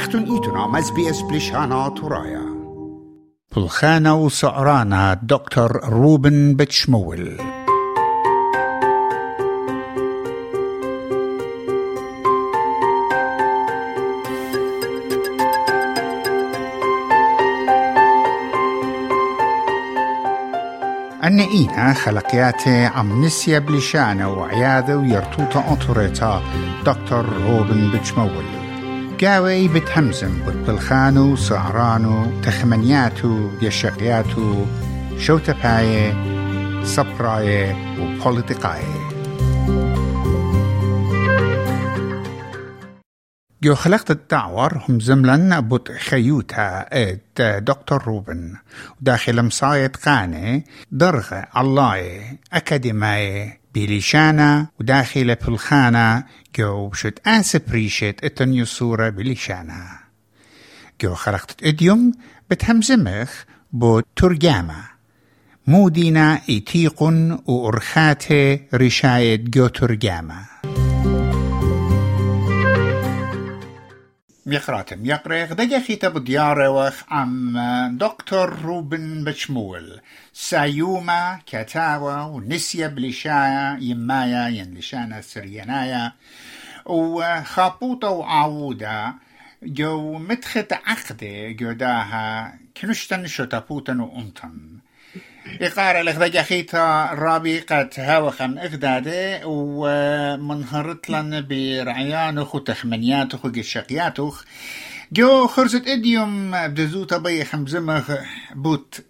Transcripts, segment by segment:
اختون ايتونا مز بي اس بلشانا ترايا بلخانة وسعرانا دكتور روبن بتشمول. أن إينا خلقياتي عم نسيا بلشانة وعياذة ويرتوطة أطوريتا دكتور روبن بتشمول. قاوي بتهمزم بالبلخانو سعرانو تخمنياتو يشقياتو شوتباية صبراية وبوليتيقاية. جو خلقت الدعور هم زملن بوت خيوتا إت دكتور روبن. وداخل مصايد قانة درغة الله أكاديمية بليشانا وداخل بلخانة جو بشت أنسبريشت اتنيو صورة بليشانا جو خلقت اديوم بتهمزمخ بو ترجامة مودينا ايتيقن وأرخاته رشاية جو ترجامة ميقراتم. يقريق دقا خيتب ديارة وخ عم دكتور روبن بشمول سايوما كتاوى ونسيا بلشايا يمايا ينلشانا سرينايا وخابوطة وعاودة جو متخت عقدة جو داها كنشتن شتابوتن وأنتن إقارة لغدا خيتا رابقة هاوخن إغدادة ومنهرت لن برعيانوخ وتخمنياتوخ وقشقياتوخ. جو خرزت إديوم بدزوتا بي خمزمخ بوت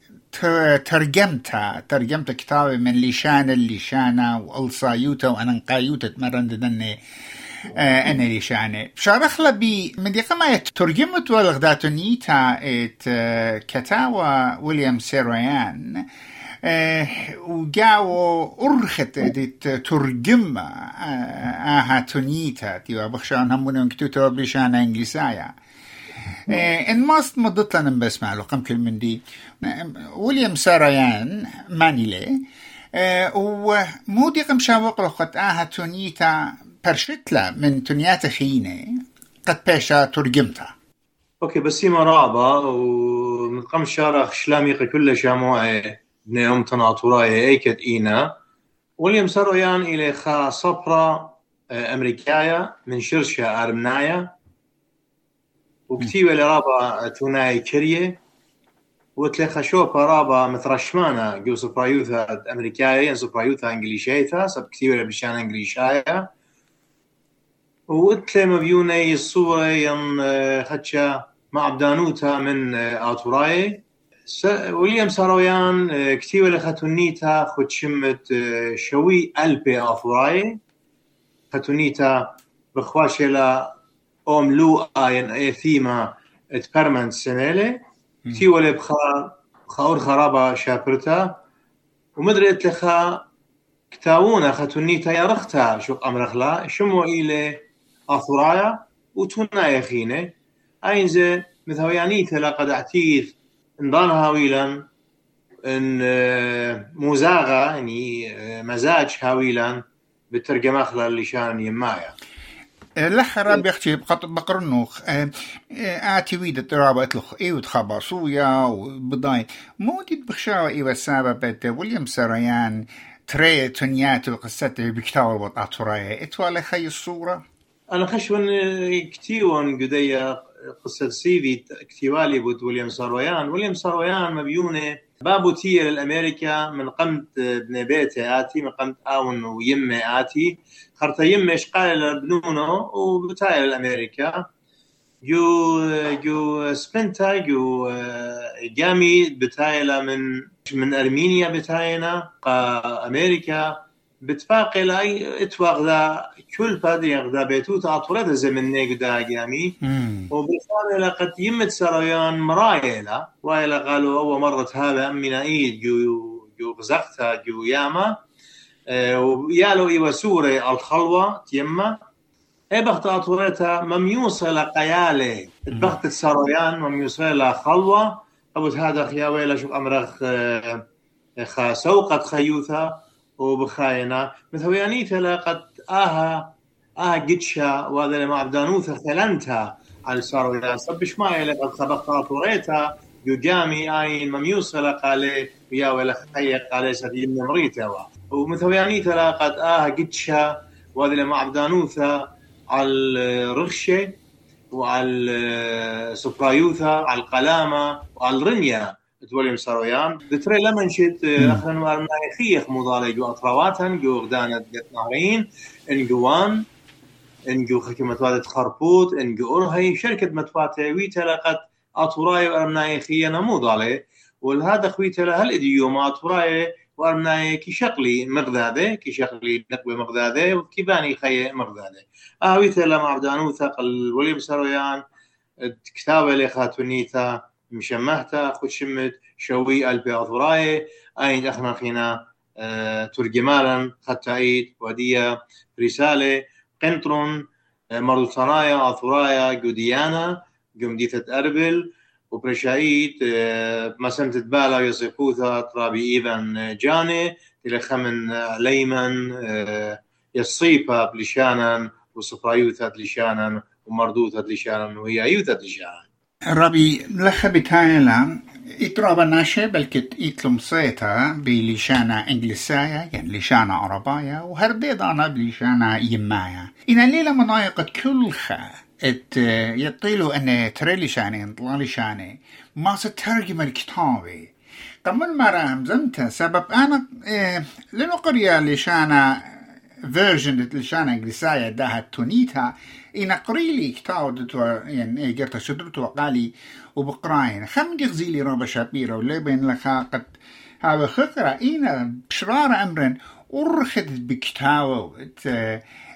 ترجمتها ترجمت كتابي من لشان اللشانة وألصايوتا وأنقايوتا تمرن دني أنا لشانة شارخ لبي من دي قما ترجمت والغداتونيتا إت كتاوى ويليام سيرويان. وجاو أرخت ديت ترجم آها تونيتا تيوا بخشان همون انكتوتو بلشان انجليسايا ان ماست مضت لنا بسمع له قم كل من دي ويليام ساريان مانيلي ومودي قم شاوق لقد آها تونيتا برشتلا من تونيات خينة قد بيشا ترجمتها أوكي بس هي مرابة ومن قم شارخ شلامي كل شاموعي بني ام تناطوراي ايكت إينا. وليم سرويان إلى خا صبرا أمريكايا من شرشة أرمنايا. وكتيبة لرابا توناي كرية. وتلخا شوبا رابا مثرشمانا جو سبرايوثا امريكايا ين سبرايوثا انجليشيتا سب كتيبة لبشان انجليشايا وتلي مبيوني الصورة ين خدشا مع بدانوتا من آتوراي. ويليام سارويان كتيبة لختونيتا خد شمت شوي ألبي آثوراي ختونيتا بخواشي لا أم لو آين أي ثيما تبرمنت سنالي كتيبة لبخا خاور خرابة شابرتا ومدري لخا كتاونا ختونيتا يرختا شو أمرخلا شمو إلي آثورايا وتونا يخينه أينزي مثويانيته لقد اعتيث انضان هاويلا إن مزاغة يعني مزاج هاويلا بالترجمة خلال اللشان يمايا. لحرا بيختي بقرنوخ آتي ويدة ترابة لخ إيو تخبصويا وبضاي مودي بخشاوة إيوة سابة ويليام سريان تري تنيات وقصته بكتاب وطاطرايا إتوالي خي الصورة؟ أنا خشون كتيون قدية قصة سيدي كتيوالي بود ويليام سارويان. ويليام سارويان مبيونة بابو تي للأمريكا من قمت ابن بيتي آتي من قمت آون ويمي آتي. خرطة يمي شقال لبنونو وبتاي للأمريكا جو جو سبنتا جو جامي بتايلا من من أرمينيا بتاينا أمريكا. بتفاقي لاي اتواق ذا كل فادي غدا بيتوت اطولت زمن نيقدا قامي وبالفعل لقد يمت سريان مرايلة وايلا قالوا اول مرة هذا امنا ايد جو جو غزقتها جو ياما آه ويالو ايوا سوري الخلوة تيما اي بخت اطولتها مميوصة لقيالي بخت السريان مميوصة لخلوة ابو هذا خياويلا شو امرخ آه خا سوقة خيوثها وبخاينا مثويانيتا لقد آها آها قدشا وهذا ما عبدانوثا خلنتها على سارويا صبش ما لقد خبقت طوريتا يجامي اين مميوصة قال ويا ولا خيق قال سدي من مريتا. ومثوياني ترى قد آه قدشا وهذه لما عبدانوثا على الرغشة وعلى سفرايوثا على القلامة وعلى الرنيا تولي مسرويان دتري لما نشيت اخرن وارنا خيخ مضالي جو اطرواتن جو غدانة نهرين إن جوان إن جو خكمة وادت خربوط إن جو أرهي شركة متفاتة ويتلقت أطوراي وارنا خينا مضالي والهذا خويتلا هل اديوم أطوراي وارنا كي شقلي مغذاده كي شقلي نقبه مغذاده وكي باني خي مغذاده. اهويتلا مع بدانو ثقل ولي مسرويان كتابة لخاتونيتا مشمهتا خود شمت شوي البي اطوراي اين اخنا فينا أه ترجمالا ختايد وديا رسالة قنطرون مرض اثورايا جوديانا جمديثة اربل وبرشايد أه مسمت بالا يصيقوثا ترابي ايفان جاني إلى خمن ليمن أه يصيبها بلشانا وصفرايوثا لشانا ومردوثا لشانا وهي يوثا لشانا ربي لخ بتايلا إترابا ناشي بلكت إتلم صيتا بلشانا إنجليسايا يعني لشانا عربايا وهربيض أنا بلشانا يمايا. إن الليلة منايقة كل خا إت يطيلو أن تري لشاني انطلا لشاني ما سترجم الكتابي. قبل مرة همزمت سبب أنا إيه لنقريا لشانا فيرجن لشانا إنجليسايا داها تونيتا إن قريلي كتاو دتو يعني قرتا شدرتو قالي وبقراين خم دي رابا شابيرا ولبن لخا قد هذا خطرة إينا شرار أمرن أرخد بكتاو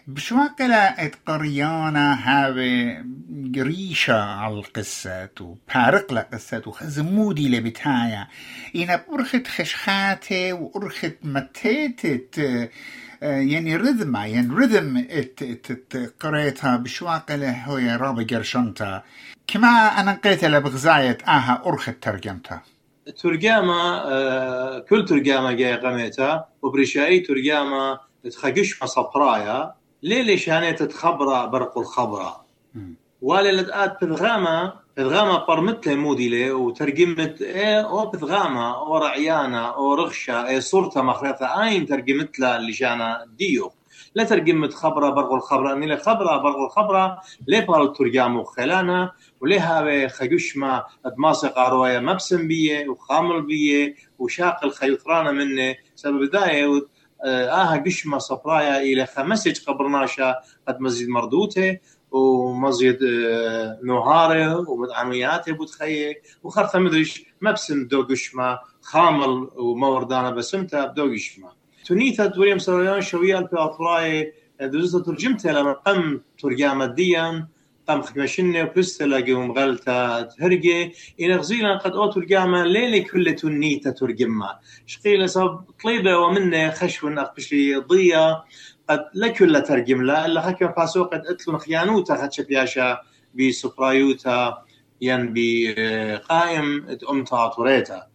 بشواكلا ات قريانا هاوي قريشة على القصة وبارق لقصة وخزمودي لبتايا إنا برخت خشخاتي وأرخت متيتت يعني رذمة يعني رذم ات ات قريتها بشواقلة هو رابع قرشنتا كما أنا قيت بغزاية آها أرخت ترجمتها ترجمة آه كل ترجمة جاي قميتها وبرشاي ترجمة تخجش صبرايا. ليلي شانيت تخبرة برق الخبرة. ولا لدقات بثغامة بثغامة برمت مودي لي وترجمت إيه أو بثغامة أو رعيانة أو رغشة إيه صورتها مخرطة آين ترجمت لها شانا ديو. لا ترجمت خبرة برغ الخبرة أني لي خبرة برغ الخبرة ليه بار الترجام خلانا وليها خجوش ما ادماس قاروية مبسم بية وخامل بية وشاق الخيطرانة مني. سبب دايه آها قشمة صفرايا إلى خمسة قبرناشا قد مزيد مردوتة. ومزيد نهاره ومدعمياته بتخيه وخرثة مدريش مبسم دو قشمة خامل وموردانا بسمتا بدو قشمة. تونيتا ويليام سريان شوية البي دوزة ترجمتها لما قم ترجمة ديان قام خمشنة وبستلا قوم غلطة تهرجي إن غزيلا قد أوتو القامة ليلي كل تنيتا ترجمة. شقيلة صاب طليبة ومنة خشو نقبش لي ضية قد لكل ترجم لا إلا حكم فاسو قد أتلون خيانوتا خدش بياشا بسفرايوتا ين بقائم أمتا طوريتا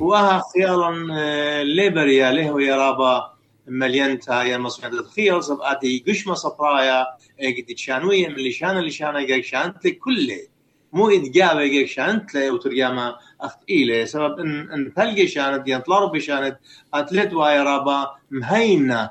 وها خيالا ليبريا له يا رابا مليانتا يا مصنع تخيل صبقاتي قشمة صفرايا قد شانوية من لشان لشان قاك شانت كله مو إدجابة قاك شانت له وترجمة أخت إيله سبب إن إن تلقي شانت ين طلارو بشانت أتلت واي رابا مهينة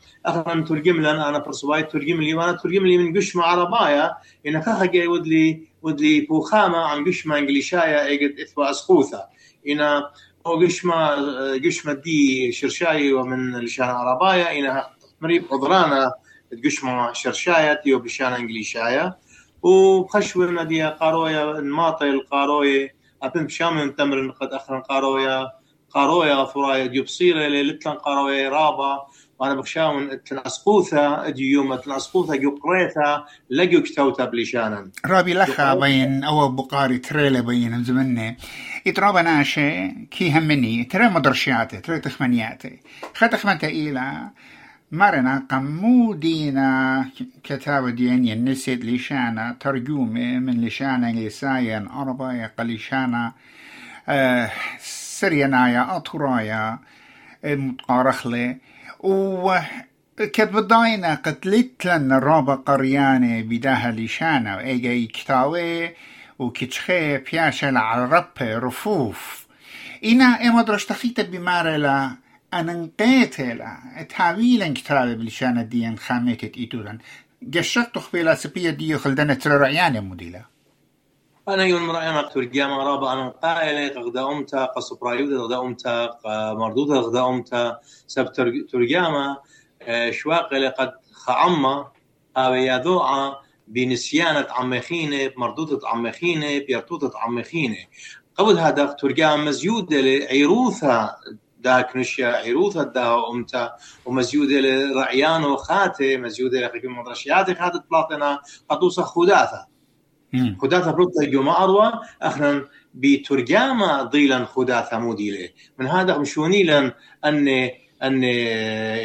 أخنا ترجم لنا أنا برسواي ترجم لي وأنا ترجم لي من قشمة عربايا إن كخا جاي ودلي ودلي بوخامة عن قشمة إنجليشايا إيجد إثبا أسخوثة. إن أو قشمة قشمة دي شرشاي ومن لشان عربايا إن مريب عذرانا تقشمة شرشاية تيو بشان انجليشاية وخشوة دي قارويا الماطي القاروية أبن بشامن تمرن قد أخرن قارويا قارويا فرايا ديو بصيرة ليلتلن قارويا رابا وأنا بخشاون تنعسقوثا اديوم تنعسقوثا قريثا لقو كتوتا بلشانا رابي لخا بين أو بقاري تريلا بين زمني. يترابا ناشي كي همني ترى مدرشياتي ترى تخمنياتي. خطخمنتا إلى مرنا قمودينا كتاب دين ينسد لشانا ترجمة من لشانا إنجليسايا عربية قليشانا آه سرينايا أطرايا متقارخلة و كتب داينا قتلت لنا رابا قريانة بداها لشانا وإيجا كتاوي وكتشخي بياشا على رفوف. إنا إما درشتخيت بمارلا أننقيتلا تاويلا كتاب بلشانا ديان خامتت إيتولا قشقت خبيلا سبيا ديو خلدنا ترى رعيانة مديلا أنا يوم رأينا ترجمة رابع أنا قائلة غدا أمتا قصبرايودا غدا أمتا مردودة غدا أمتا سب ترجمة شواقلة قد خعمة أو يذوعة بنسيانة عمخينة مردودة عمخينة بيرتوتة عمخينة. قبل هذا ترجمة مزيودة لعيروثها داك نشيا عيروثة دا أمتا ومزيودة لرعيان وخاتي مزيودة لخيكم مدرشيات خاتت بلاطنا قطوسة خداثة. خداثة بلوتا يوم أروى أخنا بترجمة ضيلا خداثة موديلة من هذا مشوني لن أن أن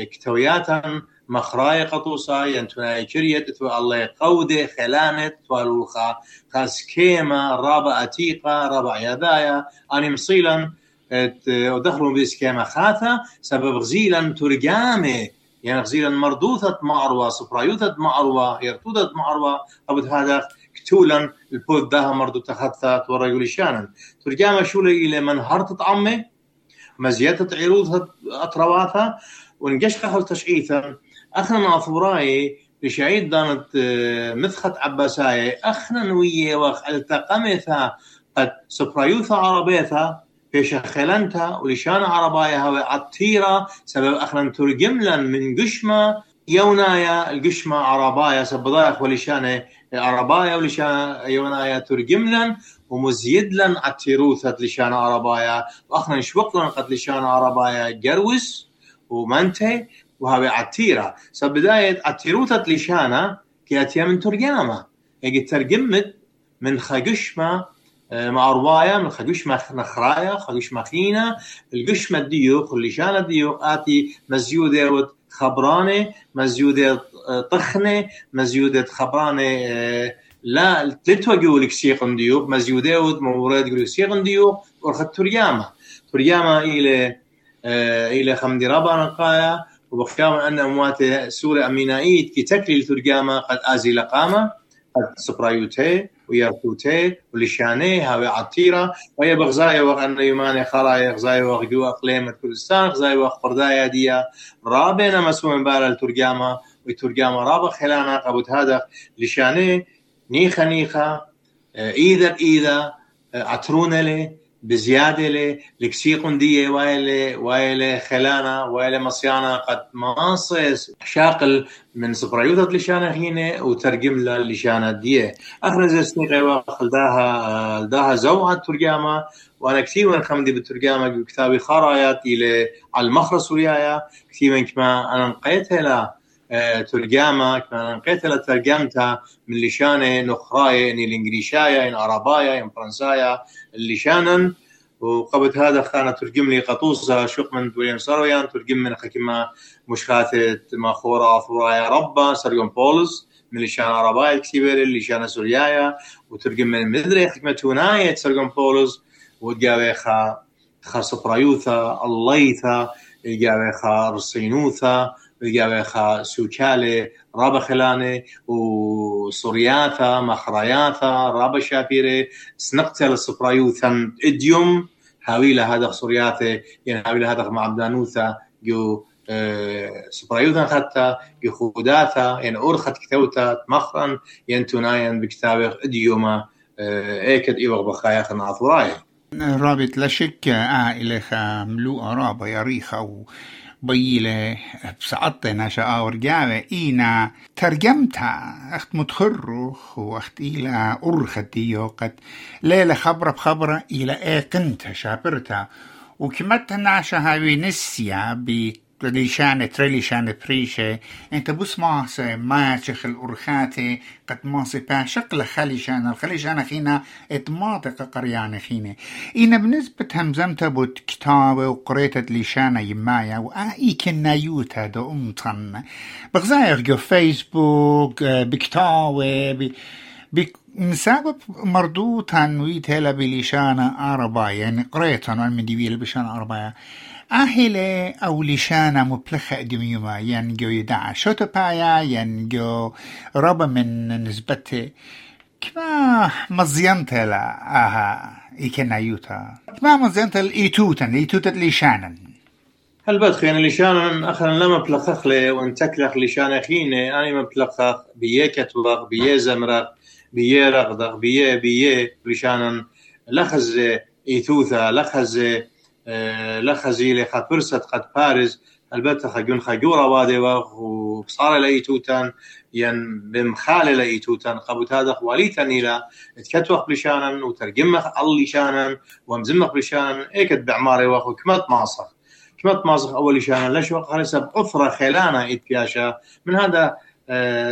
كتوياتا مخراي قطوسا ينتونا كريت تو الله قودة خلانت والوخا خاس كيما رابع أتيقا رابع يدايا أني مصيلا ودخلوا بإسكيما خاثة سبب غزيلا ترجامة يعني غزيلا مردوثة معروة صفرايوثة معروة يرتودة معروة. قبل هذا كتولا البود داها مردو تخثت ورجل شانا ترجامة شولة إلى من هرت عمه مزيادة عروضها أطرواثها ونقش خل تشعيثا. أخنا ناثوراي لشعيد دانت مثخت عباساي. أخنا ويا وخ التقمتها قد سبرايوثا عربيثا بيش خلنتا ولشان عربايا هوا عطيرة سبب أخنا ترجم لن من قشمة يونايا القشمة عربايا سبضايخ ولشان عربايا ولشان يونايا ترجم لن ومزيد لن عتيروثة لشان عربايا وأخنا نشوق لن قد لشان عربايا جروس ومنتي وهذا عتيرة سبداية عتيروثة لشانا كاتيا من ترجمة. يجي ترجمت من خقشمة مع رواية من خقشمة نخرايا خقشمة خينا القشمة ديوخ اللشانة ديوخ آتي مزيودة خبرانة مزيودة طخنة مزيودة خبرانة لا تلتوجو لك سيقن ديوخ مزيودة مورد لك سيقن ديوخ ورخت ترياما ترياما إلى إلى خمدي رابا نقايا وبخيام أن أموات سورة أمينائيت كي تكلي الترجامة قد آزي لقامة قد سبرايوتي ويركوتي ولشاني هاوي عطيرة. وهي بغزايا وأن يماني خرايا غزايا وغجو أقليمة كردستان غزايا وخبردايا ديا. رابنا مسوم بالا الترجامة وترجامة رابا خلانا قبوت هذا لشاني نيخا نيخا إيذا إيذا عطرونا لي بزيادة لي لكسيقن دي وايلة وايلة خلانا وايلة مصيانا قد ماصص شاقل من سبرايوثة لشانا هنا وترجم لها لشانا دي أخرج سنيقة واخل داها داها زوعة ترجمة. وأنا كثير من خمدي بالترجمة بكتابي خرايات إلى على المخرس ويايا. كثير من كما أنا نقيتها ترجمة كما نقيت لها ترجمتها من لشانة نخراية إن الإنجليشاية إن عرباية إن فرنساية اللشانا وقبل هذا خانة ترجم لي قطوسة شق من ويليام سارويان ترجم من حكيمة مش خاثة ما خورا ثورايا ربا سريون بولس من لشان عرباية كتيبة لشان سوريايا. وترجم من مدري حكمة توناية سريون بولس. وقاوي خا خا سبرايوثا الليثا قاوي خا رصينوثا وقاوي سوكالي رابا خلاني وصورياثا مخراياثا رابا شافيري سنقتل السبرايوثا اديوم هاويلا هذا صورياثي يعني هاويلا هذا مع عبدانوثا جو سبرايوثا خدتا جو خوداثا يعني أرخت كتوتا مخرا ينتونايا بكتابه اديوما ايكد ايوغ بخايا نعثورايا رابط لا شك عائلة ملوء رابا يريخا بيلة بسعطنا شاء ورجعة إينا ترجمتها. أخت متخرخ وأخت إلى أرختي قد ليلة خبرة بخبرة إلى إيه كنت شابرتها. وكمت نعشة هاوي نسيا ليشانة تري ليشانة بريشة إنت ماسة ما تشخ الأرخاتي قد ماسة با شقل خلي شانا الخلي شانا خينا اتماطق قريانا خينا. إنا بنسبة همزمتا بوت كتابة وقريتة ليشانة يمايا وآي كنا يوتا دو أمطن بغزاير جو فيسبوك بكتابة بسبب مردوطا ويتهلا بليشانة أربعة يعني قريتها من ديبيل بشان أربعة أهل أو لشانة مبلخة دميوما ينجو يدعى شوتو بايا ينجو ربا من نسبته كما مزينتا لا آها إيكنا يوتا كما مزينتا الإيتوتا الإيتوتا لشانا هل بدخين لشان أخنا لما بلخخ لي وانتكلخ لشان خيني أنا مبلخخ بيه كتبخ بيه بيه رغدخ بيه بيه لشان لخز إيتوثا لخز لخزي لخ برست قد بارز البته خجون خجورة وادي وبصار لأيتوتان ين بمخال لأيتوتان قبوت هذا خواليتان إلى تكتوخ بلشانا وترجمخ اللي شانا ومزمخ بلشانا إيكت بعماري واخو كمت ماصخ. كمت ماصخ أول شانا لش وقت خلصة بأثرة خلانة إتبياشا من هذا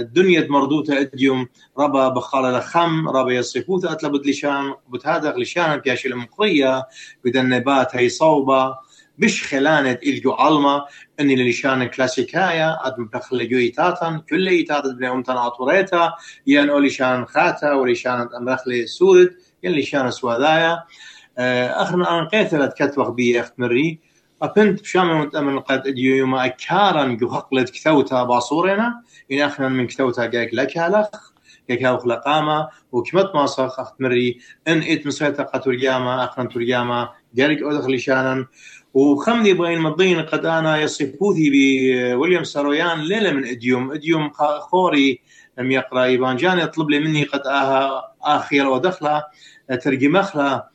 دنيا مردوتة أديوم ربا بخال لخم ربا يصفوت اتلبد لشان بتهادق لشان بياش المقرية بدن نبات هي صوبة بش خلانة إلجو علما إني لشان كلاسيكايا آدم بخل جويتاتا كل ايتاتا بني أمتن اطوريتا ين أو لشان خاتا ولشان أمرخلي سورد ين لشان سوادايا. أخرنا أنا قيتلت كتبخ بي أخت مري أبنت بشام متأمن قد اديو يوم أكارن جو هقلت كثوتا باصورنا إن أخنا من كثوتا جاك لك هلخ جاك هاوخ لقامة وكمت ما صخ أخت مري إن إت مسيطة قترجامة أخنا ترجامة جارك أدخل لشانا وخمني بين مضين قد أنا يصفوثي بويليام سارويان ليلة من إديوم. إديوم خوري لم يقرأ إيبان جاني يطلب لي مني قد آها آخر ودخلة ترجمخلة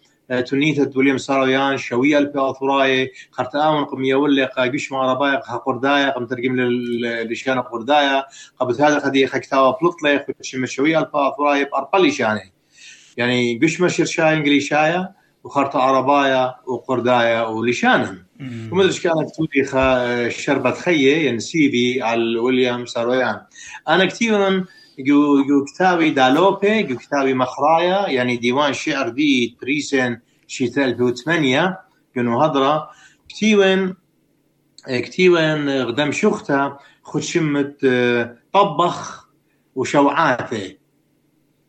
تونيتا وليم سارويان شوية البياثوراي قرتاون قم يولي قا قش ما ربايا قا قردايا قم ترجم لشان قردايا قبل هذا قد يخكتاوا بلطلي خشم شوية البياثوراي بأرقل شاني يعني قش ما شرشاي إنجليشايا وخرطة عربايا وقردايا ولشانهم. وما ادري كانت تودي شربة خيي يعني سيبي على ويليام سارويان. أنا كثيرا جو جو كتابي دالوبي جو كتابي مخرايا يعني ديوان شعر دي بريسن شيت 2008 كانوا هضرة كتيوين كتيوين غدم شختا خد شمت طبخ وشوعاته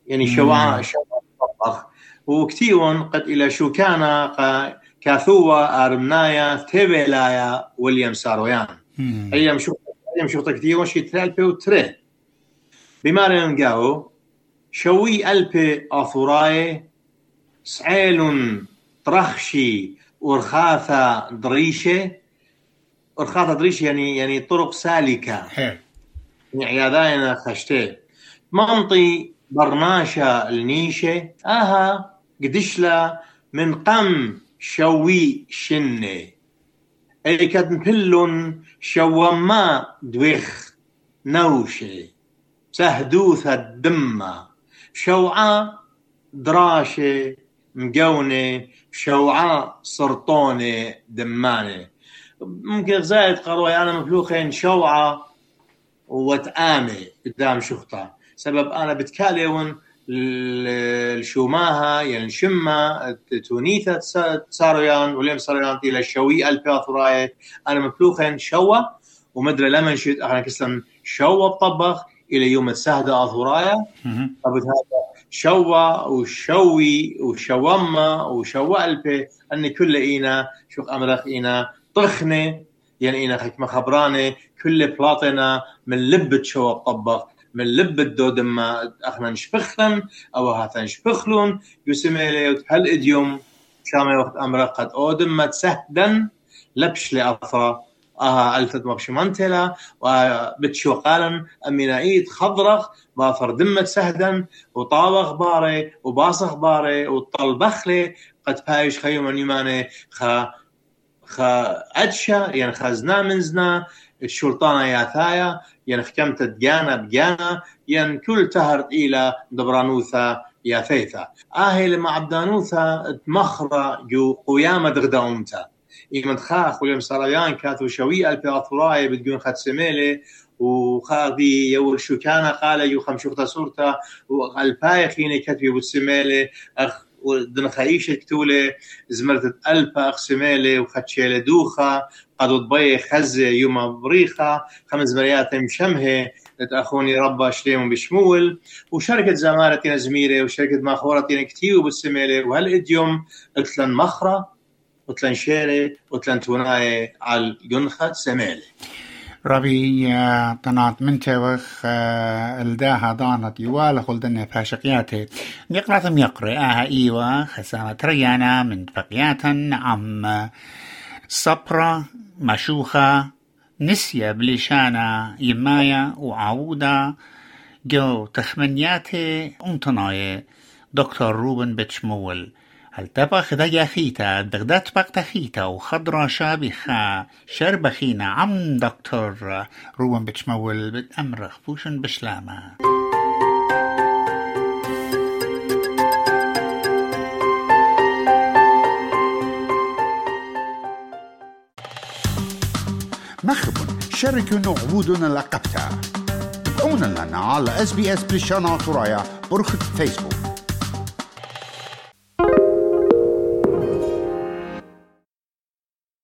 يعني شوعة شوعة طبخ. وكتيون قد إلى شو كان كاثوة أرمنايا تيبيلايا ويليام سارويان. أيام شختا أيام شختا كتيون شيت 2003 بمارن جاو شوي ألبي أثوراي سعيل طرخشي ورخاثة دريشة. ورخاثة دريشة يعني يعني طرق سالكة. يعني عياداينا خشتي منطي برناشة النيشة. آها قدشلا من قم شوي شنة. أي كد مهلن شوما دويخ نوشة. سهدوثة الدمة. شوعة دراشة مقونة شوعة سرطونة دمانة. ممكن زايد قروي أنا مفلوخين شوعة وتآمة قدام شخطة سبب أنا بتكاليون الشوماها يعني تونيثة ساريان وليم ساريان إلى الشوي البياثوراي أنا مفلوخين شوة ومدري لمن شيت أنا كسلم شوة بطبخ. إلى يوم السهدة اظهرايا قبل هذا شوا وشوي وشوما وشوا البي ان كل إينا شو أمرخ إينا طخنة يعني إينا حكمة خبرانة. كل بلاطنا من لب شو طبخ من لب الدود ما أخنا نشبخلن أو هاتا نشبخلون يسمى لي هل اديوم شامي وقت أمرخ قد اودم ما تسهدن لبش لاثرا آها ألتت مغشمنتلا وبتشو قالن أمينايت خضرخ بافر دمت سهدا وطاوغ باري وباصخ باري وطلبخلي قد بايش خيوم يماني خا خا أدشا يعني خزنا من زنا الشلطانة ياثايا يعني حكمت دجانا بجانا يعني كل تهر إلى دبرانوثا يا ثيثا آهي لما عبدانوثا تمخرة جو قيامة غدا أمتا إيمن خاخ وليم سريان كاتو شوي البياطوراي بدون خد سميلة وخاضي يو كان قال يو خمشوختا صورتا والباي خيني كتبي بوتسميلة أخ ودن خايشة كتولة زمرت ألبا أقسمالة وخدشيلة دوخة قد ضبي خزة يوم بريخة خمس بريات مشمهة تأخوني ربا شليم بشمول وشركة زمارة زميرة وشركة ماخورة كتير بالسميلة وهالإديوم قتلن مخرة قتلن شيرة قتلن توناية على جنخة سميلة ربي طنات من توخ الداها ضانت يوالا خلدنا فاشقياتي. نقرأ يقرأ آها إيوة خسامة ريانا من بقياتا عم صبرة مشوخة نسية بليشانا يمايا وعودة جو تخمنياتي أنتناي دكتور روبن بتشمول هل تبقى خدا خيتا دغدات بقتا خيتا وخضرة شابخة شربخينا عم دكتور روبن بتشمول بتأمرخ فوشن بشلامة. مخبون شاركونا عبودنا لقبتا تابعونا لنا على اس بي اس بلشانا ترايا برخة فيسبوك.